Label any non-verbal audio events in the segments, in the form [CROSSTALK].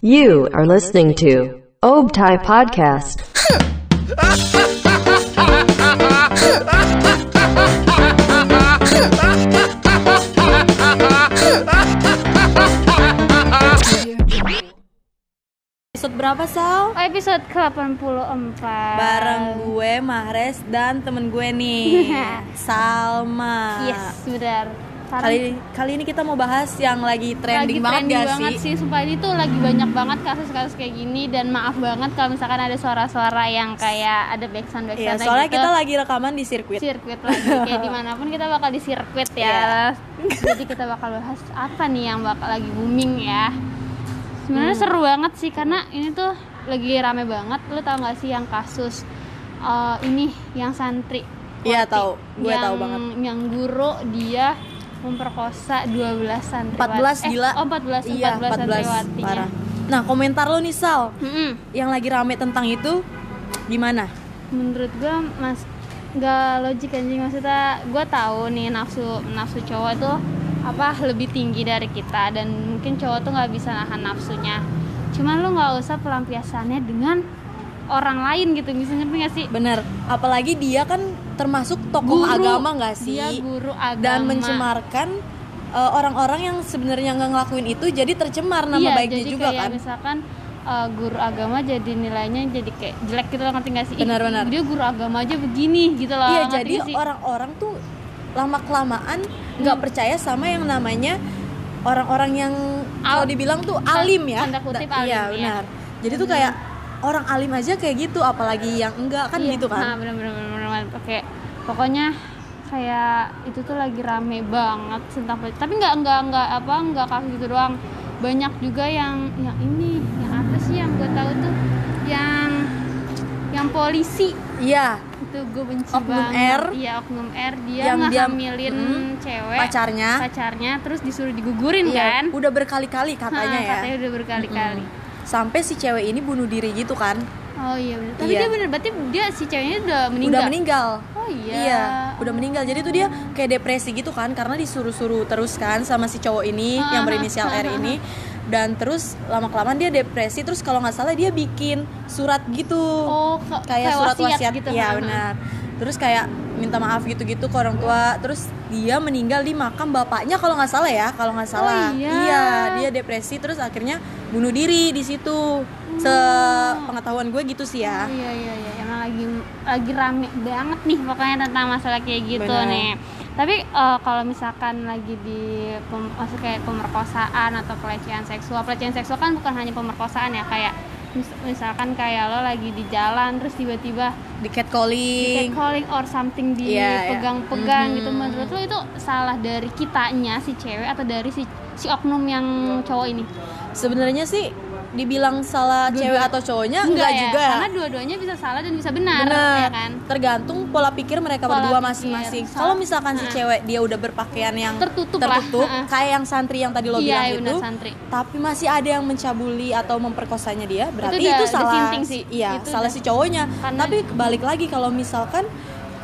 You are listening to Obtai Podcast. Episode berapa Sal? Oh, episode ke-84 Bareng gue Mahres dan temen gue nih [LAUGHS] Salma Yes, benar Sekarang? Kali, kali ini kita mau bahas yang lagi trending lagi banget trending gak banget sih? sih Sumpah ini tuh lagi banyak banget kasus-kasus kayak gini. Dan maaf banget kalau misalkan ada suara-suara yang kayak ada backsound-backsound Iya, soalnya gitu. kita lagi rekaman di sirkuit. Sirkuit lagi. Kayak [LAUGHS] di mana pun kita bakal di sirkuit ya. Jadi kita bakal bahas apa nih yang bakal lagi booming ya. Sebenarnya Hmm. seru banget sih karena ini tuh lagi rame banget. Lu tau gak sih yang kasus eh, ini yang santri? Iya, tahu. Gue tahu banget. Yang guru dia memperkosa 12 santriwati. 14 gila eh, Oh 14, Iya 14, 14 santriwatinya. parah. Nah komentar lo nih Sal. Mm-mm. Yang lagi rame tentang itu Gimana? menurut gue mas nggak logik anjing. Maksudnya gue tahu nih nafsu nafsu cowok tuh apa lebih tinggi dari kita. Dan mungkin cowok tuh nggak bisa nahan nafsunya. Cuman lu nggak usah pelampiasannya dengan orang lain gitu. Bisa ngerti gak sih? Bener. Apalagi dia kan termasuk tokoh Guru. agama gak sih? dia guru agama Dan mencemarkan uh, orang-orang yang sebenarnya nggak ngelakuin itu jadi tercemar nama iya, baiknya jadi juga kayak kan misalkan uh, guru agama jadi nilainya jadi kayak jelek gitu loh ngerti gak sih Ih, Benar-benar. dia guru agama aja begini gitu loh Iya jadi orang-orang tuh lama kelamaan nggak percaya sama yang namanya orang-orang yang kalau Al- dibilang tuh alim ya. tanda kutip Da- alim, Iya iya. benar. Jadi tuh kayak orang alim aja kayak gitu, apalagi yang enggak kan Iya, gitu Nah, kan. bener bener bener, bener. Oke, pokoknya kayak itu tuh lagi rame banget tentang politik. Tapi nggak nggak nggak apa nggak kasus gitu doang. Banyak juga yang yang ini, yang apa sih yang gue tahu tuh yang yang polisi Iya, itu gue benci Oknum banget. R. Iya oknum R dia Yang dia- ngehamilin Mm, cewek pacarnya. pacarnya terus disuruh digugurin Iya, kan? udah berkali-kali katanya Ha, ya. Katanya udah berkali-kali. Sampai si cewek ini bunuh diri gitu kan. Oh iya bener. Tapi Iya. dia bener berarti dia si ceweknya udah meninggal. Udah meninggal. Oh iya. Iya, udah meninggal. Jadi tuh dia kayak depresi gitu kan karena disuruh-suruh terus kan sama si cowok ini yang berinisial R ini. Dan terus lama kelamaan dia depresi terus kalau nggak salah dia bikin surat gitu. Oh, ke- kayak surat wasiat gitu. Iya, ha. benar. Terus kayak minta maaf gitu-gitu ke orang tua. Terus dia meninggal di makam bapaknya kalau nggak salah ya, kalau nggak salah. iya. dia depresi terus akhirnya bunuh diri di situ. Sepengetahuan gue gitu sih ya. Oh, iya iya iya emang lagi lagi rame banget nih pokoknya tentang masalah kayak gitu Benar. nih. Tapi eh, kalau misalkan lagi di pem, maksud kayak pemerkosaan atau pelecehan seksual, pelecehan seksual kan bukan hanya pemerkosaan ya kayak mis- misalkan kayak lo lagi di jalan terus tiba-tiba Di catcalling. di or something Iya, iya. dipegang-pegang gitu Mhm. menurut lo itu salah dari kitanya si cewek atau dari si si oknum yang cowok ini? Sebenarnya sih dibilang salah Dua-dua- cewek atau cowoknya enggak, ya, juga karena dua-duanya bisa salah dan bisa benar, Benar. ya kan? Tergantung pola pikir mereka Pola berdua masing-masing. Kalau misalkan si Ha. cewek dia udah berpakaian yang Tertutup lah. Ha. kayak yang santri yang tadi lo Iya, bilang benar, itu, santri. tapi masih ada yang mencabuli atau memperkosanya dia, berarti udah- itu, udah salah sih. Iya, Itu salah udah- si cowoknya. Karena- Tapi balik lagi kalau misalkan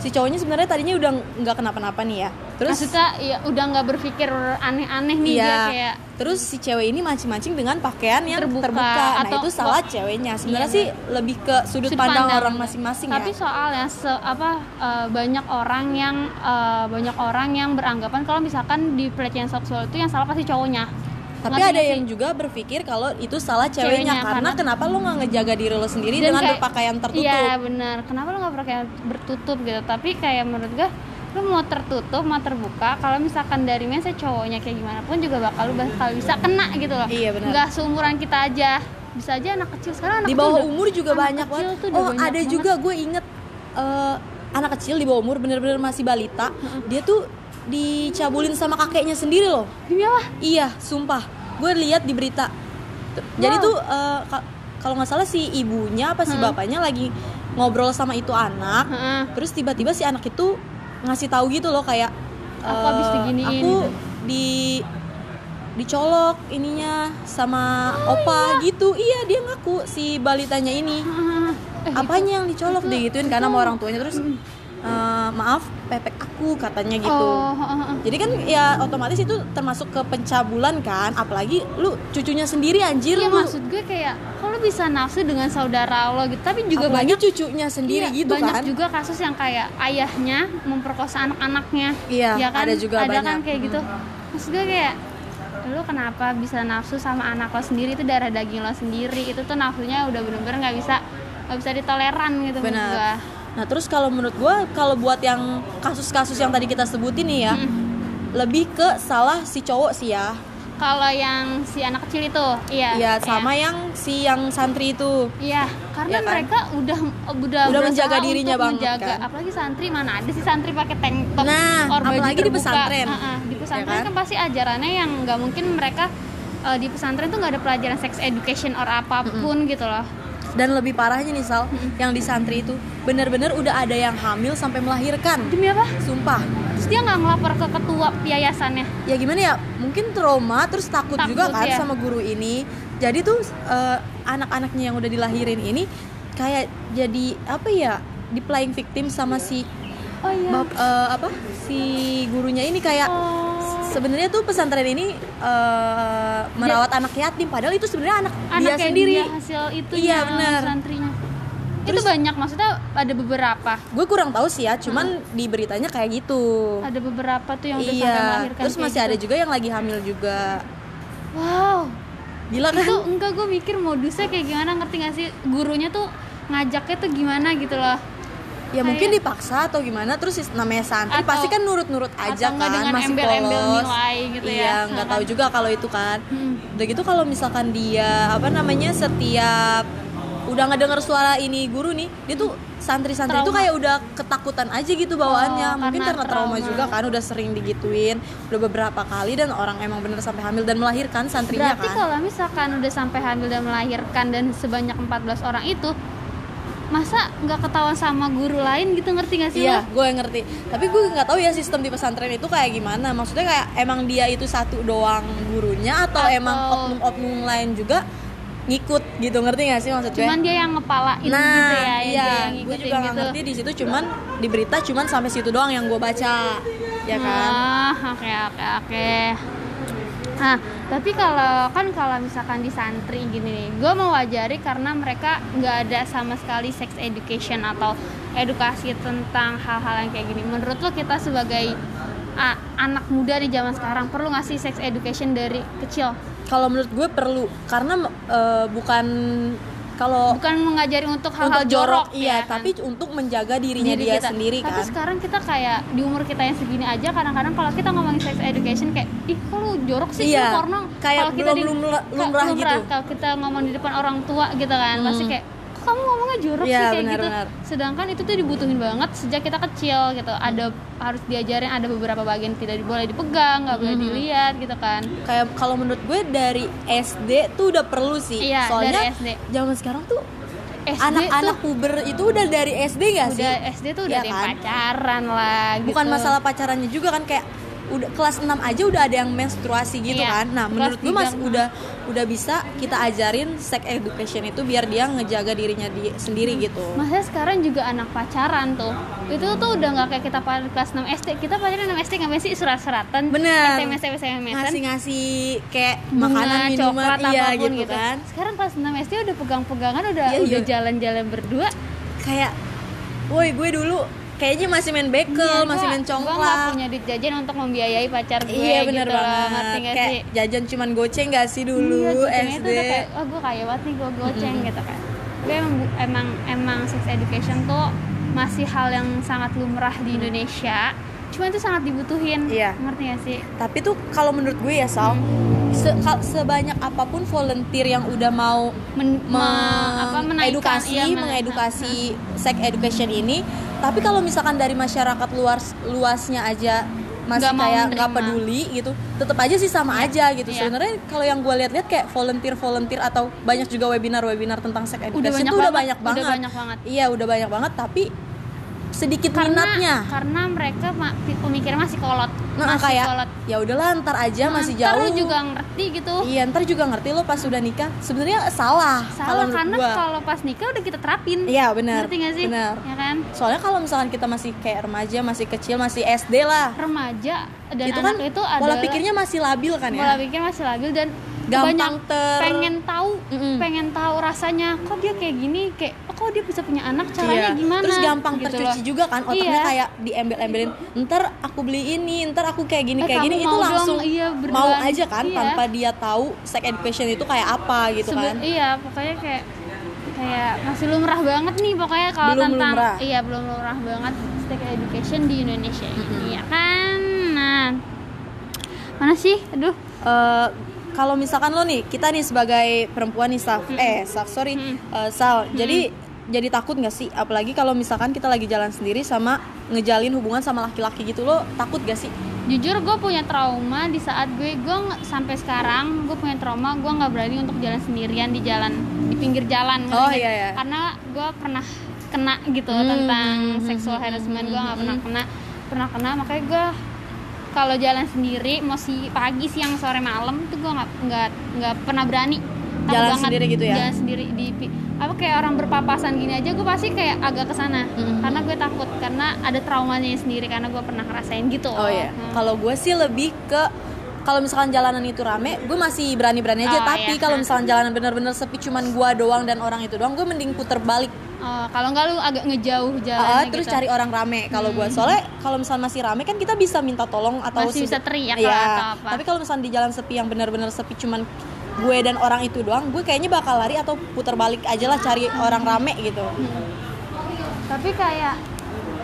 si cowoknya sebenarnya tadinya udah nggak kenapa-napa nih ya. Terus Maksudnya ya udah nggak berpikir aneh-aneh nih Iya. dia kayak Terus si cewek ini mancing-mancing dengan pakaian yang Terbuka, terbuka. Nah, atau- itu salah ceweknya. Sebenarnya Iya, sih lebih ke sudut, sudut pandang, pandang. orang masing-masing Tapi ya. soalnya se apa eh, banyak orang yang eh, banyak orang yang beranggapan kalau misalkan di pelecehan seksual itu yang salah pasti cowoknya. Tapi Ngerti ada yang juga berpikir kalau itu salah ceweknya, Ceweknya, karena, karena- kenapa lo nggak ngejaga diri lo sendiri dengan kayak- berpakaian tertutup? Iya benar. Kenapa lo nggak pakai bertutup gitu? Tapi kayak menurut gue lo mau tertutup mau terbuka kalau misalkan dari mindset cowoknya kayak gimana pun juga bakal lu bakal bisa kena gitu loh Iya, benar. nggak seumuran kita aja bisa aja anak kecil sekarang anak di kecil bawah udah- umur juga banyak kecil banget. Oh, banyak ada banget. juga gue inget eh, anak kecil di bawah umur bener-bener masih balita. Dia tuh dicabulin sama kakeknya sendiri loh. demi apa Iya, sumpah. Gue lihat di berita. Jadi Wow. tuh eh, ka- kalau nggak salah si ibunya apa si Hmm. bapaknya lagi ngobrol sama itu anak. Heeh. Terus tiba-tiba si anak itu ngasih tahu gitu loh kayak Aku eh, habis diginiin Aku gitu. di dicolok ininya sama Oh, opa gitu. Iya, dia ngaku si balitanya ini. [LAUGHS] Eh, Apanya yang dicolok itu- digituin karena sama orang tuanya terus eh, maaf pepek aku katanya gitu. Oh, jadi kan ya otomatis itu termasuk ke pencabulan kan apalagi lu cucunya sendiri anjir Iya lu. maksud gue kayak kalau bisa nafsu dengan saudara lo gitu? Tapi juga apalagi banyak cucunya sendiri iya, gitu banyak kan. juga kasus yang kayak ayahnya memperkosa anak-anaknya. Iya, ya kan? ada juga ada kan banyak. kayak gitu. Maksud gue kayak lu kenapa bisa nafsu sama anak lo sendiri? Itu darah daging lo sendiri. Itu tuh nafsunya udah bener-bener nggak bisa nggak bisa ditoleran gitu menurut benar gue nah terus kalau menurut gua kalau buat yang kasus-kasus yang tadi kita sebutin nih ya lebih ke salah si cowok sih ya kalau yang si anak kecil itu iya Iya sama yang si yang santri itu Iya, karena Ya kan? mereka udah udah Udah menjaga dirinya untuk banget, menjaga. kan? Apalagi santri mana ada sih santri pakai tank top Nah, or baju apalagi di terbuka. pesantren. Ah, ah, di pesantren Ya kan? kan? pasti ajarannya yang nggak mungkin mereka eh, di pesantren tuh nggak ada pelajaran sex education or apa pun gitu loh. Dan lebih parahnya nih Sal yang di santri itu bener-bener udah ada yang hamil sampai melahirkan Demi apa? sumpah Terus dia nggak ngelapor ke ketua yayasannya. ya gimana ya mungkin trauma terus takut, Takut, juga kan ya. sama guru ini jadi tuh eh, anak-anaknya yang udah dilahirin ini kayak jadi apa ya di playing victim sama si Oh iya. bap- eh, apa si gurunya ini kayak Oh. sebenarnya tuh pesantren ini eh, merawat anak yatim padahal itu sebenarnya anak, dia sendiri dia hasil itu Iya, bener. santrinya. Terus- itu banyak maksudnya ada beberapa. gue kurang tahu sih ya cuman di beritanya kayak gitu Ada beberapa tuh yang udah sampai iya melahirkan. terus masih ada gitu. juga yang lagi hamil juga Wow. gila kan itu enggak gue mikir modusnya kayak gimana ngerti gak sih gurunya tuh ngajaknya tuh gimana gitu loh ya mungkin dipaksa atau gimana terus namanya santri Atau- pasti kan nurut-nurut aja atau kan dengan masih embel-embel polos nilai gitu ya. iya nggak Nah, tahu [LAUGHS] juga kalau itu kan Hmm. udah gitu kalau misalkan dia apa namanya setiap udah ngedenger suara ini guru nih dia tuh santri-santri itu kayak udah ketakutan aja gitu bawaannya Oh, mungkin karena trauma trauma. juga kan udah sering digituin udah beberapa kali dan orang emang bener sampai hamil dan melahirkan santrinya berarti kan kalau misalkan udah sampai hamil dan melahirkan dan sebanyak 14 orang itu masa nggak ketahuan sama guru lain gitu ngerti gak sih Iya, gue ngerti. Tapi gue nggak tahu ya sistem di pesantren itu kayak gimana. Maksudnya kayak emang dia itu satu doang gurunya atau, Atau- emang oknum-oknum lain juga ngikut gitu ngerti gak sih maksud gue? cuman dia yang ngepalain nah, gitu ya iya, gue juga gitu. ngerti di situ. Cuman di berita cuman sampai situ doang yang gue baca, ya kan? Ah, oke oke oke. Nah, tapi kalau kan kalau misalkan di santri gini nih, gue mewajari karena mereka nggak ada sama sekali sex education atau edukasi tentang hal-hal yang kayak gini. Menurut lo kita sebagai ah, anak muda di zaman sekarang perlu ngasih sex education dari kecil? Kalau menurut gue perlu karena eh, bukan kalau Bukan mengajari untuk hal-hal untuk jorok, iya, ya kan? tapi untuk menjaga dirinya diri dia kita. sendiri Tapi kan. sekarang kita kayak di umur kita yang segini aja kadang-kadang kalau kita ngomongin sex education kayak ih kok lu jorok sih Iya, lu porno. kayak Kalau kita belum di- ka- lumrah gitu. Kalau kita ngomong di depan orang tua gitu kan pasti kayak kamu ngomongnya jorok Iya, sih kayak benar, gitu. benar. Sedangkan itu tuh dibutuhin banget sejak kita kecil gitu. Ada harus diajarin ada beberapa bagian tidak boleh dipegang, nggak boleh dilihat gitu kan. kayak kalau menurut gue dari SD tuh udah perlu sih Iya, soalnya dari SD. zaman sekarang tuh anak-anak puber itu udah dari SD gak sih udah SD tuh udah yang kan? pacaran lah gitu. bukan masalah pacarannya juga kan kayak udah kelas 6 aja udah ada yang menstruasi gitu Iya, kan. Nah menurut gue mas udah udah bisa kita ajarin sex education itu biar dia ngejaga dirinya di, sendiri gitu. Masa sekarang juga anak pacaran tuh. Itu tuh udah nggak kayak kita pacaran kelas 6 SD Kita pacaran 6 SD ngapain sih? Surat-suratan Bener. SMS SMS SMS ngasih-ngasih kayak Bunga, makanan minuman coklat, iya apa pun gitu, kan. Sekarang kelas 6 SD udah pegang-pegangan Udah Iya, udah iya. jalan-jalan berdua. Kayak woi gue dulu kayaknya masih main bekel Iya, masih gua- main Gua nggak congklak punya duit jajan untuk membiayai pacar gue Iya bener gitu loh, banget. Ngerti nggak kayak sih? jajan cuman goceng gak sih dulu Iya, SD? udah kayak, oh gue kaya banget nih gue goceng gitu kan Tapi emang, emang, emang sex education tuh masih hal yang sangat lumrah di Indonesia Cuma itu sangat dibutuhin Iya. Ngerti gak sih? Tapi tuh kalau menurut gue ya Sal, se- kal- sebanyak apa pun volunteer yang udah mau Men, me- apa, menaikkan, iya, men- mengedukasi sex education ini, tapi kalau misalkan dari masyarakat luas luasnya aja masih mau kayak nggak peduli gitu, tetap aja sih sama aja gitu. iya. Sebenarnya kalau yang gue lihat-lihat kayak volunteer volunteer atau banyak juga webinar webinar tentang sex education banyak tuh udah banget, banyak udah banget. banyak banget. Iya udah banyak banget, tapi sedikit karena minatnya. karena mereka ma- pemikirnya masih kolot. Nah masih kayak kolot. ya udahlah ntar aja masih Ntar jauh. lu juga ngerti gitu. Iya ntar juga ngerti lo pas udah nikah. Sebenarnya salah salah karena kalau pas nikah udah kita terapin. Iya benar ngerti gak sih? benar. Ya kan? Soalnya kalau misalkan kita masih kayak remaja masih kecil masih SD lah. Remaja dan itu kan anak itu pola adalah pikirnya masih labil kan ya? Pola pikir masih labil dan Gampang banyak ter- pengen tahu Mm-mm. pengen tahu rasanya kok dia kayak gini kayak oh, kok dia bisa punya anak caranya Iya. gimana Terus gampang gitu tercuci loh. juga kan otaknya Iya. kayak diembel-embelin. Ntar aku beli ini, ntar aku kayak gini Eh, kayak gini itu mau dong, langsung iya, mau aja kan Iya. tanpa dia tahu sex education itu kayak apa gitu Sebe- kan. iya pokoknya kayak kayak masih lumrah banget nih pokoknya kalau Belum tentang lumrah. iya belum lumrah banget sex education di Indonesia ini ya kan nah mana sih aduh Eh, kalau misalkan lo nih, kita nih sebagai perempuan nih Saf, eh Saf sorry, Eh, Sal, jadi jadi takut nggak sih? Apalagi kalau misalkan kita lagi jalan sendiri sama ngejalin hubungan sama laki-laki gitu, lo takut gak sih? jujur gue punya trauma di saat gue gue sampai sekarang gue punya trauma gue nggak berani untuk jalan sendirian di jalan di pinggir jalan Oh, iya, iya. karena gue pernah kena gitu Hmm, tentang hmm, hmm, seksual hmm, harassment hmm, gue nggak hmm, pernah kena. Pernah kena makanya gue kalau jalan sendiri mau si pagi siang sore malam tuh gue nggak nggak nggak pernah berani Jalan banget. sendiri gitu ya? jalan sendiri di apa kayak orang berpapasan gini aja gue pasti kayak agak ke sana Hmm, karena gue takut karena ada traumanya sendiri karena gue pernah ngerasain gitu Oh iya. Hmm. Kalau gue sih lebih ke kalau misalkan jalanan itu rame, gue masih berani-berani aja. Oh, Tapi iya. kalau misalkan jalanan bener-bener sepi, cuman gue doang dan orang itu doang, gue mending puter balik. Oh, kalau nggak lu agak ngejauh Ah, jalannya terus gitu. cari orang rame. Kalau gue soalnya kalau misalnya masih rame kan kita bisa minta tolong atau Masih bisa teriak lah atau apa. Tapi kalau misalnya di jalan sepi yang bener-bener sepi, cuman gue dan orang itu doang, gue kayaknya bakal lari atau puter balik aja lah cari orang rame gitu. Tapi kayak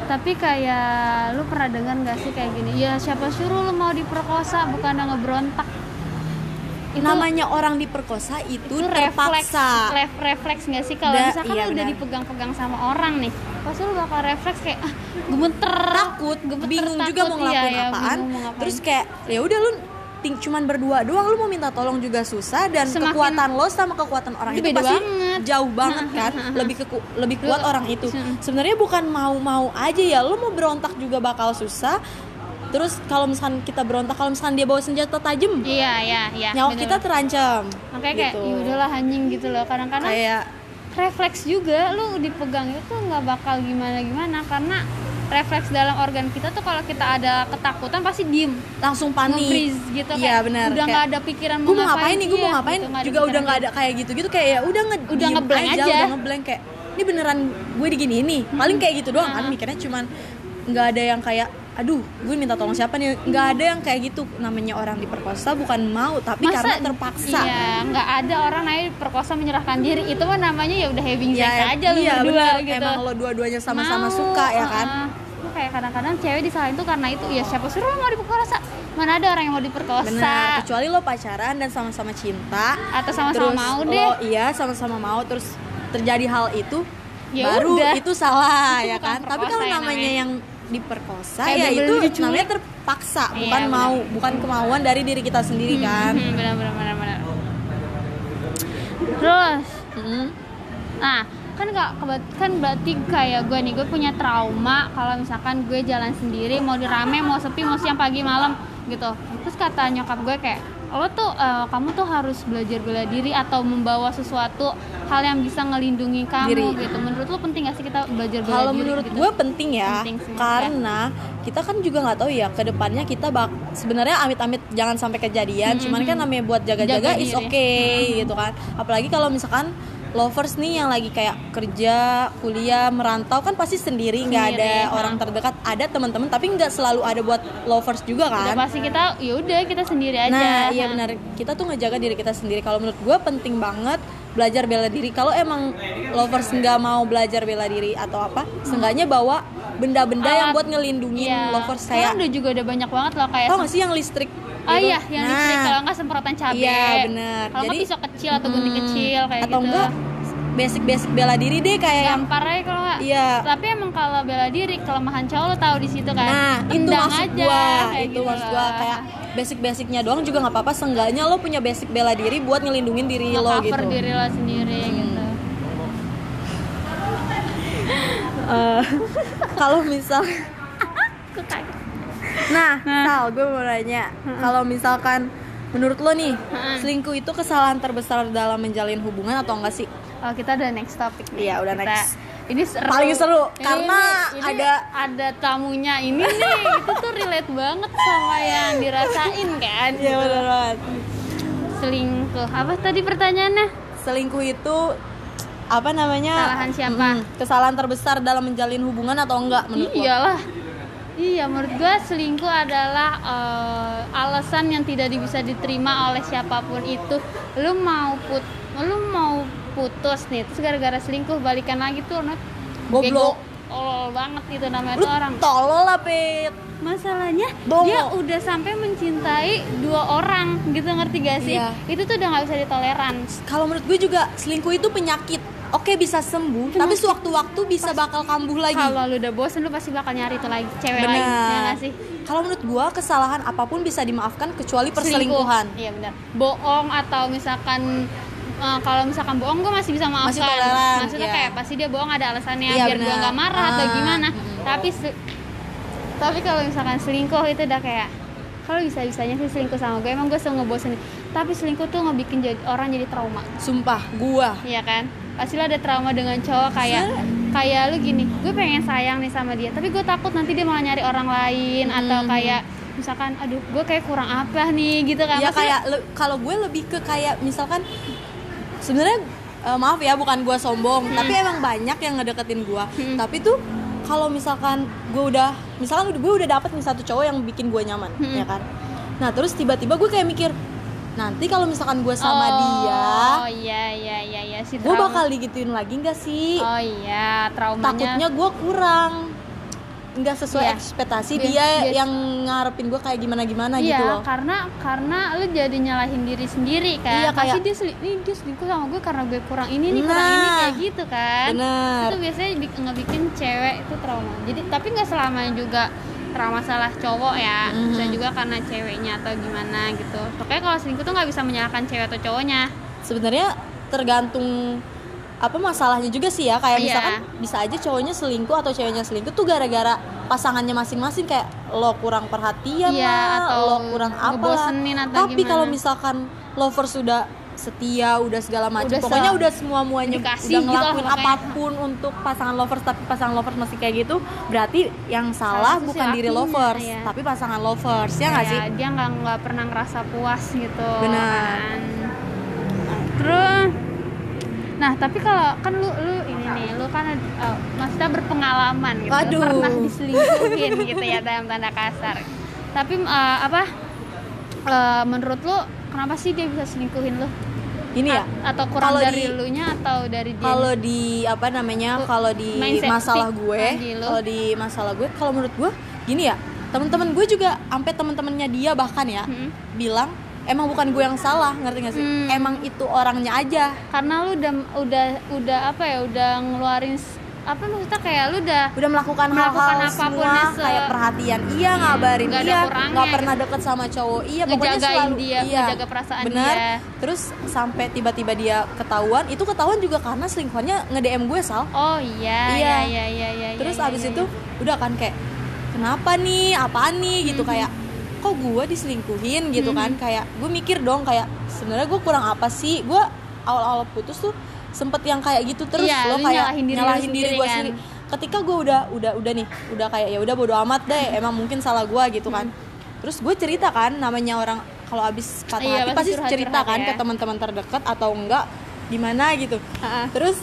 tapi kayak lu pernah dengar nggak sih kayak gini? Ya siapa suruh lu mau diperkosa bukan ngebrontak. Itu Namanya orang diperkosa itu, itu refleks terpaksa. ref- refleks nggak sih kalau misalkan iya, lu udah dipegang-pegang sama orang nih pasti lu bakal refleks kayak ah, gemeter takut, gemeter, bingung takut, juga mau ngelakuin iya, iya, apaan. bingung mau ngapain. Terus kayak ya udah lu ting cuman berdua doang lu mau minta tolong juga susah dan Semakin- kekuatan lo sama kekuatan orang Itu pasti banget. jauh [LAUGHS] banget kan lebih ke lebih kuat Lu- orang itu [LAUGHS] sebenarnya bukan mau-mau aja ya lu mau berontak juga bakal susah terus kalau misalkan kita berontak kalau misalkan dia bawa senjata tajam iya iya iya nyawa bener. kita terancam makanya kayak gitu. ya udahlah anjing gitu loh kadang-kadang kayak refleks juga lu dipegang itu nggak bakal gimana gimana karena refleks dalam organ kita tuh kalau kita ada ketakutan pasti diem langsung panik nge-freeze gitu iya kayak benar udah nggak ada pikiran gue mau ngapain nih gue mau ngapain gitu, juga udah nggak ada kayak gitu gitu kayak ya udah nge Udah ngeblank aja. udah ngeblank kayak ini beneran gue digini ini paling kayak gitu doang kan Hmm. mikirnya cuman nggak ada yang kayak aduh gue minta tolong siapa nih? Nggak ada yang kayak gitu. Namanya orang diperkosa bukan mau tapi Masa- karena terpaksa. iya nggak ada orang naik perkosa menyerahkan diri. Itu mah namanya ya udah having sex ya aja lu iya berdua benar. gitu. Emang lo dua-duanya sama-sama suka ya kan. Lu kayak kadang-kadang cewek disalahin tuh karena itu. Ya siapa suruh mau diperkosa? Mana ada orang yang mau diperkosa? Benar kecuali lo pacaran dan sama-sama cinta. Atau sama-sama mau lo deh. iya sama-sama mau terus terjadi hal itu Ya baru udah. itu salah [LAUGHS] Itu ya kan? Tapi kalau ya namanya namanya. yang diperkosa Kayak ya itu diculik. namanya terpaksa Iya, bukan benar. mau bukan kemauan dari diri kita sendiri kan Hmm, benar benar benar benar terus Mm. nah kan keba- kan berarti kayak gue nih gue punya trauma kalau misalkan gue jalan sendiri mau di rame mau sepi mau siang pagi malam gitu terus kata nyokap gue kayak lo tuh eh, kamu tuh harus belajar bela diri atau membawa sesuatu hal yang bisa ngelindungi kamu Diri. gitu menurut lo penting gak sih kita belajar bela Kalau diri menurut gitu? gue penting ya, Penting sih, karena kita kan juga nggak tahu ya ke depannya kita bak sebenarnya amit-amit jangan sampai kejadian, cuman kan namanya buat jaga-jaga Jaga is diri. okay gitu kan. Apalagi kalau misalkan lovers nih yang lagi kayak kerja, kuliah, merantau kan pasti sendiri nggak ada orang terdekat, ada teman-teman tapi nggak selalu ada buat lovers juga udah kan. pasti kita ya udah kita sendiri aja Nah, iya Nah. benar. Kita tuh ngejaga diri kita sendiri. Kalau menurut gue penting banget belajar bela diri. Kalau emang lovers nggak mau belajar bela diri atau apa, seenggaknya bawa benda-benda yang buat ngelindungin Iya. lovers Sekarang kayak udah juga udah banyak banget loh kayak tau gak sih yang listrik? Oh gitu? iya, yang Nah, listrik kalau nggak semprotan cabai. Iya, bener. Kalau Jadi- pisau kecil atau gunting hmm, kecil kayak atau gitu. enggak basic-basic bela diri deh kayak yang Gampar aja kalau nggak. Iya. Tapi emang kalau bela diri kelemahan cowok lo tahu di situ kan. Nah, itu Tendang maksud aja, gua, itu gitu maksud gua kayak basic-basicnya doang juga nggak apa-apa. Seenggaknya lo punya basic bela diri buat ngelindungin diri lo gitu. diri lo sendiri Hmm. gitu. Eh, [LAUGHS] kalau misal. Nah, Nah. Sal gue mau nanya kalau misalkan menurut lo nih selingkuh itu kesalahan terbesar dalam menjalin hubungan atau enggak sih Oh, kita udah next topic nih. Iya, udah Kita- next. Ini seru. Paling seru, Ini- karena ini ada- ada tamunya ini nih. [LAUGHS] itu tuh relate banget sama yang dirasain kan. Iya benar banget Selingkuh. Apa tadi pertanyaannya? selingkuh itu apa namanya Kesalahan siapa? Kesalahan terbesar dalam menjalin hubungan atau enggak menurut lo? Iya, menurut gua selingkuh adalah eh, alasan yang tidak bisa diterima oleh siapa pun itu. Lu mau put, lu mau putus nih, terus gara-gara selingkuh balikan lagi tuh, Nat. Goblok. Tolol banget gitu namanya lu tuh orang. tolol lah pit Masalahnya Bongo. dia udah sampai mencintai dua orang, gitu ngerti gak sih? Iya. Itu tuh udah nggak bisa ditoleran. kalau menurut gue juga selingkuh itu penyakit oke bisa sembuh tapi sewaktu-waktu bisa bakal kambuh lagi Kalau lu udah bosen lu pasti bakal nyari itu lagi cewek benar lagi, ya nggak sih? kalau menurut gue kesalahan apa pun bisa dimaafkan kecuali perselingkuhan Selingkuh. Iya benar. Bohong atau misalkan eh, kalau misalkan bohong gue masih bisa maafkan. Masih toleran, Maksudnya iya. kayak pasti dia bohong ada alasannya Iya, biar gue benar. nggak marah atau Ah, gimana. Tapi tapi kalau misalkan selingkuh itu udah kayak kalau bisa bisanya sih selingkuh sama gue emang gue selalu ngebosenin tapi selingkuh tuh ngebikin jadi, orang jadi trauma sumpah gua Iya kan pasti ada trauma dengan cowok kayak kayak lu gini gue pengen sayang nih sama dia tapi gue takut nanti dia malah nyari orang lain atau Hmm. kayak misalkan aduh gue kayak kurang apa nih gitu kan ya kayak kalau gue lebih ke kayak misalkan sebenarnya eh, maaf ya bukan gue sombong Hmm. tapi emang banyak yang ngedeketin gue tapi tuh kalau misalkan gue udah misalkan gue udah dapet nih satu cowok yang bikin gue nyaman Hmm. ya kan nah terus tiba-tiba gue kayak mikir nanti kalau misalkan gue sama oh, dia oh iya iya iya iya si gue bakal digituin lagi nggak sih? Oh iya traumanya. Takutnya gue kurang. Nggak sesuai Iya. ekspektasi Bias- dia bias- yang ngarepin gue kayak gimana gimana iya gitu loh. karena karena lu jadi nyalahin diri sendiri kan. Iya, pasti kayak- dia seli- nih dia selingkuh sama gue karena gue kurang ini nih kurang ini Nah, kayak gitu kan. Bener. itu biasanya bik- ngebikin cewek itu trauma. Jadi tapi nggak selamanya juga trauma salah cowok ya. Bisa Mhm. juga karena ceweknya atau gimana gitu. Pokoknya kalau selingkuh tuh nggak bisa menyalahkan cewek atau cowoknya. Sebenarnya tergantung apa masalahnya juga sih ya. Kayak Iya. misalkan bisa aja cowoknya selingkuh atau ceweknya selingkuh tuh gara-gara pasangannya masing-masing kayak lo kurang perhatian Iya, lah, atau lo kurang apa tapi kalau misalkan lover sudah setia udah segala macam pokoknya udah semua muanya udah gitu ngelakuin pokoknya. apa pun untuk pasangan lovers tapi pasangan lovers masih kayak gitu berarti yang salah si bukan diri lovers iya. tapi pasangan lovers ya nggak sih Kayak dia nggak nggak pernah ngerasa puas gitu Benar. kan. terus nah tapi kalau kan lu lu ini nih lu kan uh, maksudnya berpengalaman gitu Waduh. pernah diselingkuhin gitu ya dalam tanda kasar tapi uh, apa uh, menurut lu kenapa sih dia bisa selingkuhin lu? Ini ya? A- atau kurang Kalau dari di- lu nya atau dari dia? kalau di apa namanya kalau di masalah gue kalau di masalah gue kalau menurut gue gini ya teman-teman gue juga sampai teman-temannya dia bahkan ya Hmm. bilang emang bukan gue yang salah ngerti gak sih? Hmm. emang itu orangnya aja. Karena lu udah udah udah apa ya udah ngeluarin apa maksudnya? Kayak lu udah udah melakukan Melakukan hal-hal apa pun semua se- kayak perhatian iya ngabarin nggak ada iya nggak pernah gitu. deket sama cowok. Iya pokoknya selalu dia, iya. ngejaga perasaan benar dia. terus sampai tiba-tiba dia ketahuan itu ketahuan juga karena selingkuhannya nge DM gue sal. Oh iya, Iya. iya, iya, iya, iya. terus iya, abis iya, itu udah kan kayak kenapa nih? Apaan nih? Hmm, gitu kayak kok gue diselingkuhin? Gitu Hmm, kan kayak gue mikir dong kayak sebenarnya gue kurang apa sih? Gue awal-awal putus tuh sempet yang kayak gitu terus Iya, lo kayak nyalahin diri lu sendiri gue kan. sendiri ketika gue udah udah udah nih udah kayak ya udah bodo amat deh Hmm. emang mungkin salah gue gitu kan terus gue cerita kan namanya orang kalau abis patah Iya, hati pasti curhat-curhat cerita kan ya. ke teman-teman terdekat atau enggak gimana gitu Ha-ha. terus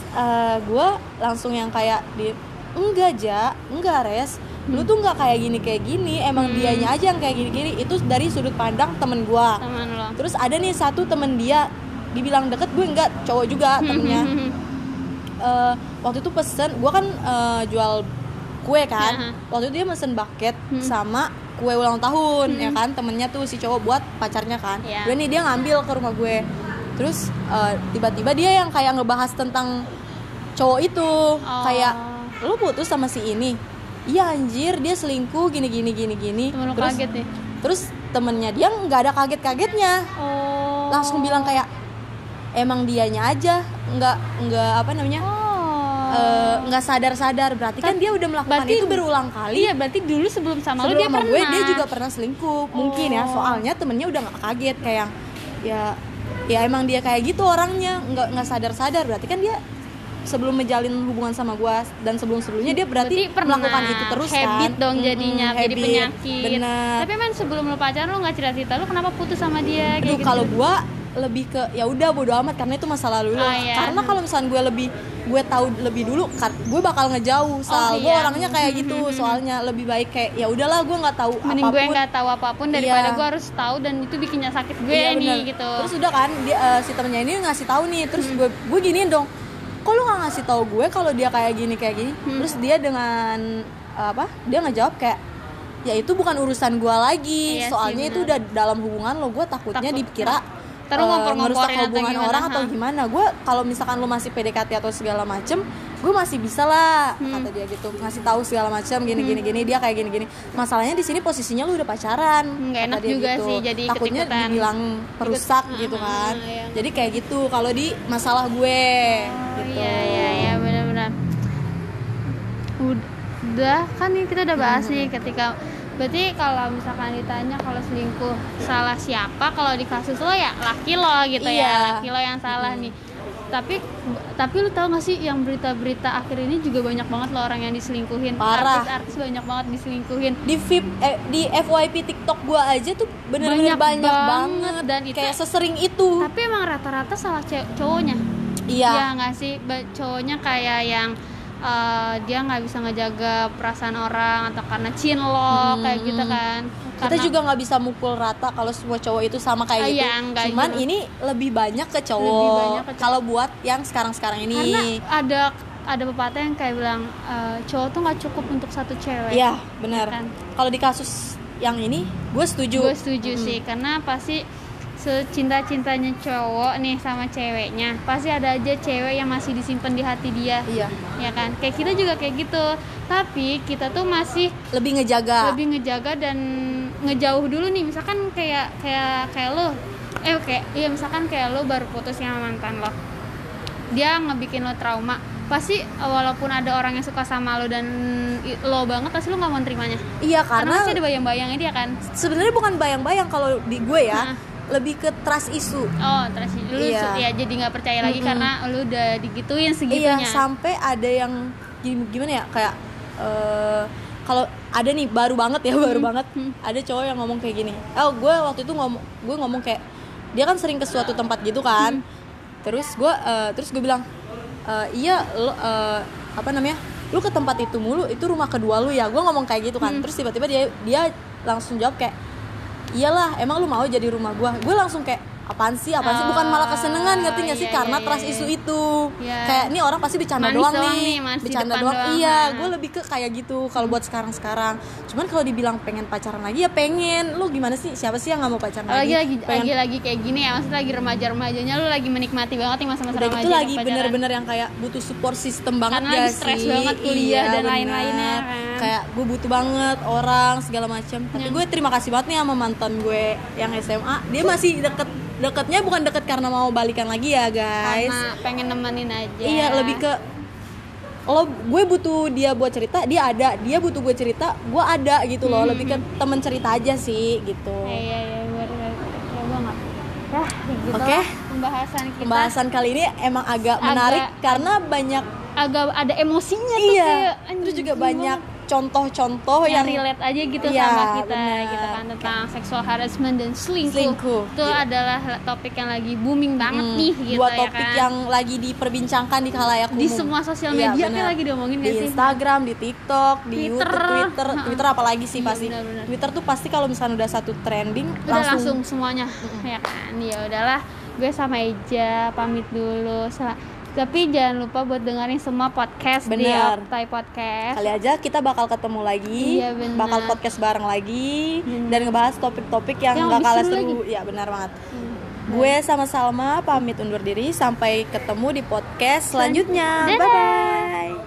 gue langsung yang kayak di enggak ja enggak res lu tuh nggak kayak gini kayak gini emang Hmm. dianya aja yang kayak gini gini itu dari sudut pandang temen gue terus ada nih satu temen dia dibilang deket gue enggak cowok Hmm, juga temennya Eh, waktu itu pesen gue kan eh, jual kue kan Aha. waktu itu dia mesen bucket Hmm. sama kue ulang tahun ya kan temennya tuh si cowok buat pacarnya kan Iya. udah nih dia ngambil ke rumah gue terus eh, tiba-tiba dia yang kayak ngebahas tentang cowok itu Oh. kayak lu putus sama si ini iya anjir dia selingkuh gini gini gini gini Temen terus kaget nih. terus temennya dia nggak ada kaget-kagetnya Oh. langsung bilang kayak emang dianya aja nggak nggak apa namanya Oh. eh, nggak sadar-sadar. Berarti kan dia udah melakukan berarti- itu berulang kali. Iya, berarti dulu sebelum sama lu sebelum dia sama pernah. gue dia juga pernah selingkuh mungkin ya. Oh. soalnya temennya udah nggak kaget kayak ya ya emang dia kayak gitu orangnya. Nggak nggak sadar-sadar. Berarti kan dia sebelum menjalin hubungan sama gue dan sebelum sebelumnya dia berarti, pernah. melakukan itu terus habit kan. dong jadinya Mm-mm, jadi habit. penyakit. bener tapi emang sebelum lu pacaran lu nggak cerita cerita lu kenapa putus sama dia? Kayak Aduh gitu. kalau gue lebih ke ya udah bodo amat karena itu masa lalu lo Ah, iya. karena kalau misalnya gue lebih gue tahu lebih dulu gue bakal ngejauh soal gue iya. orangnya kayak gitu soalnya lebih baik kayak ya udahlah gue nggak tahu mending gue apa pun nggak tahu apa pun daripada Iya. gue harus tahu dan itu bikinnya sakit gue Iya, nih bener. gitu Terus udah kan dia eh, si temennya ini ngasih tahu nih, terus Hmm. gue gue giniin dong. Kok lu gak ngasih tahu gue kalau dia kayak gini kayak gini? Hmm. Terus dia dengan eh, apa? Dia ngejawab kayak ya itu bukan urusan gue lagi. Iya sih, Soalnya itu bener. udah dalam hubungan lo, gue takutnya Takut. dikira Lu eh, ngerusak atau hubungan gimana, orang atau ha? gimana. Gue kalau misalkan lu masih PDKT atau segala macem, gue masih bisa lah Hmm. kata dia gitu ngasih tahu segala macam gini gini gini dia kayak gini gini. Masalahnya di sini posisinya lu udah pacaran. Nggak enak dia juga gitu. sih jadi takutnya dibilang perusak Ikut- gitu kan ah, iya. jadi kayak gitu kalau di masalah gue Oh, gitu iya iya iya benar-benar udah kan kita udah bahas nih ketika berarti kalau misalkan ditanya kalau selingkuh salah siapa kalau di kasus lo ya laki lo gitu Iya. ya laki lo yang salah nih. Tapi tapi lu tau gak sih yang berita-berita akhir ini juga banyak banget lo orang yang diselingkuhin. Parah. artis-artis banyak banget diselingkuhin. Di VIP eh, di FYP TikTok gue aja tuh bener-bener Banyak banyak, banget, banget. dan itu- kayak sesering itu. Tapi emang rata-rata salah cowoknya. Iya. Iya nggak sih? Cowoknya kayak yang eh, dia nggak bisa ngejaga perasaan orang atau karena cinlok kayak gitu kan. Kita Karena- juga nggak bisa mukul rata kalau semua cowok itu sama kayak Ah, gitu. iya, enggak cuman juga. ini lebih banyak ke cowok Lebih banyak ke cowok. kalau buat yang sekarang-sekarang ini. Karena ada ada pepatah yang kayak bilang eh, cowok tuh nggak cukup untuk satu cewek. Iya benar. Kan. kalau di kasus yang ini gue setuju. Gue setuju sih karena pasti secinta cintanya cowok nih sama ceweknya pasti ada aja cewek yang masih disimpan di hati dia. Iya. Ya kan? Kayak kita juga kayak gitu. Tapi kita tuh masih lebih ngejaga. Lebih ngejaga dan ngejauh dulu nih. Misalkan kayak kayak kayak lo. Eh kayak iya misalkan kayak lo baru putus sama mantan lo. Dia ngebikin lo trauma. Pasti walaupun ada orang yang suka sama lo dan lo banget pasti lo nggak mau nerimanya. Iya karena karena pasti ada bayang-bayangnya dia kan. Sebenarnya bukan bayang-bayang kalau di gue ya. Nah. Lebih ke trust isu oh terus lu Iya. ya jadi nggak percaya lagi Mm-mm. karena lu udah digituin iya segitunya sampai ada yang gim- gimana ya kayak eh, kalau ada nih baru banget ya [LAUGHS] baru banget. Ada cowok yang ngomong kayak gini oh gue waktu itu ngomong gue ngomong kayak dia kan sering ke suatu tempat gitu kan. Terus gue eh, terus gue bilang "Eh, iya lo eh, apa namanya lu ke tempat itu mulu itu rumah kedua lu ya. Gue ngomong kayak gitu kan. Terus tiba-tiba dia dia langsung jawab kayak iyalah emang lu mau jadi rumah gua? Gue langsung kayak apaan sih? Apaan sih? Bukan malah kesenengan ngerti gak sih? Iya, karena iya, trust iya. isu itu. Iya. kayak ini orang pasti bercanda Manis doang, doang nih, bercanda depan doang, doang, iya nah. gue lebih ke kayak gitu kalau buat sekarang sekarang cuman kalau dibilang pengen pacaran lagi ya pengen. Lu gimana sih? Siapa sih yang nggak mau pacaran lagi lagi? pengen lagi lagi kayak gini ya. Maksudnya lagi remaja remajanya lu lagi menikmati banget nih masa-masa udah remaja gitu lagi bener-bener yang kayak butuh support system banget Karena lagi stres sih? banget kuliah Iya, dan lain-lainnya, kan. kayak gue butuh banget orang segala macam tapi gue terima kasih banget nih sama mantan gue yang SMA dia masih deket deketnya bukan deket karena mau balikan lagi ya guys. Karena pengen nemenin aja. Iya lebih ke lo gue butuh dia buat cerita dia ada. Dia butuh gue cerita gue ada gitu loh. Hmm. lebih ke temen cerita aja sih gitu. Iya iya iya bener bener. Ya banget ya gitu Oke. pembahasan kita. Pembahasan kali ini emang agak Agak- menarik karena banyak agak ada emosinya tuh iya kayak terus juga banget. Contoh-contoh yang, yang, relate aja gitu Iya, sama kita bener. gitu kan tentang seksual harassment dan selingkuh, Selingkuh, itu iya. adalah topik yang lagi booming banget Hmm, nih gitu dua ya topik kan yang lagi diperbincangkan di khalayak di umum. semua sosial Iya, media bener. kayak lagi diomongin di sih Instagram, di TikTok, di Twitter. YouTube, Twitter, Ha-ha. Twitter apalagi sih Iya, pasti. benar-benar. Twitter tuh pasti kalau misalnya udah satu trending udah langsung, semuanya ya kan ya udahlah gue sama Eja pamit dulu Sel- tapi jangan lupa buat dengerin semua podcast di Bener. Optai Podcast kali aja kita bakal ketemu lagi, Iya, bakal podcast bareng lagi Benar. dan ngebahas topik-topik yang Yang gak kalah seru lagi. Ya benar banget. Gue sama Salma pamit undur diri sampai ketemu di podcast selanjutnya. Dadah. Bye bye.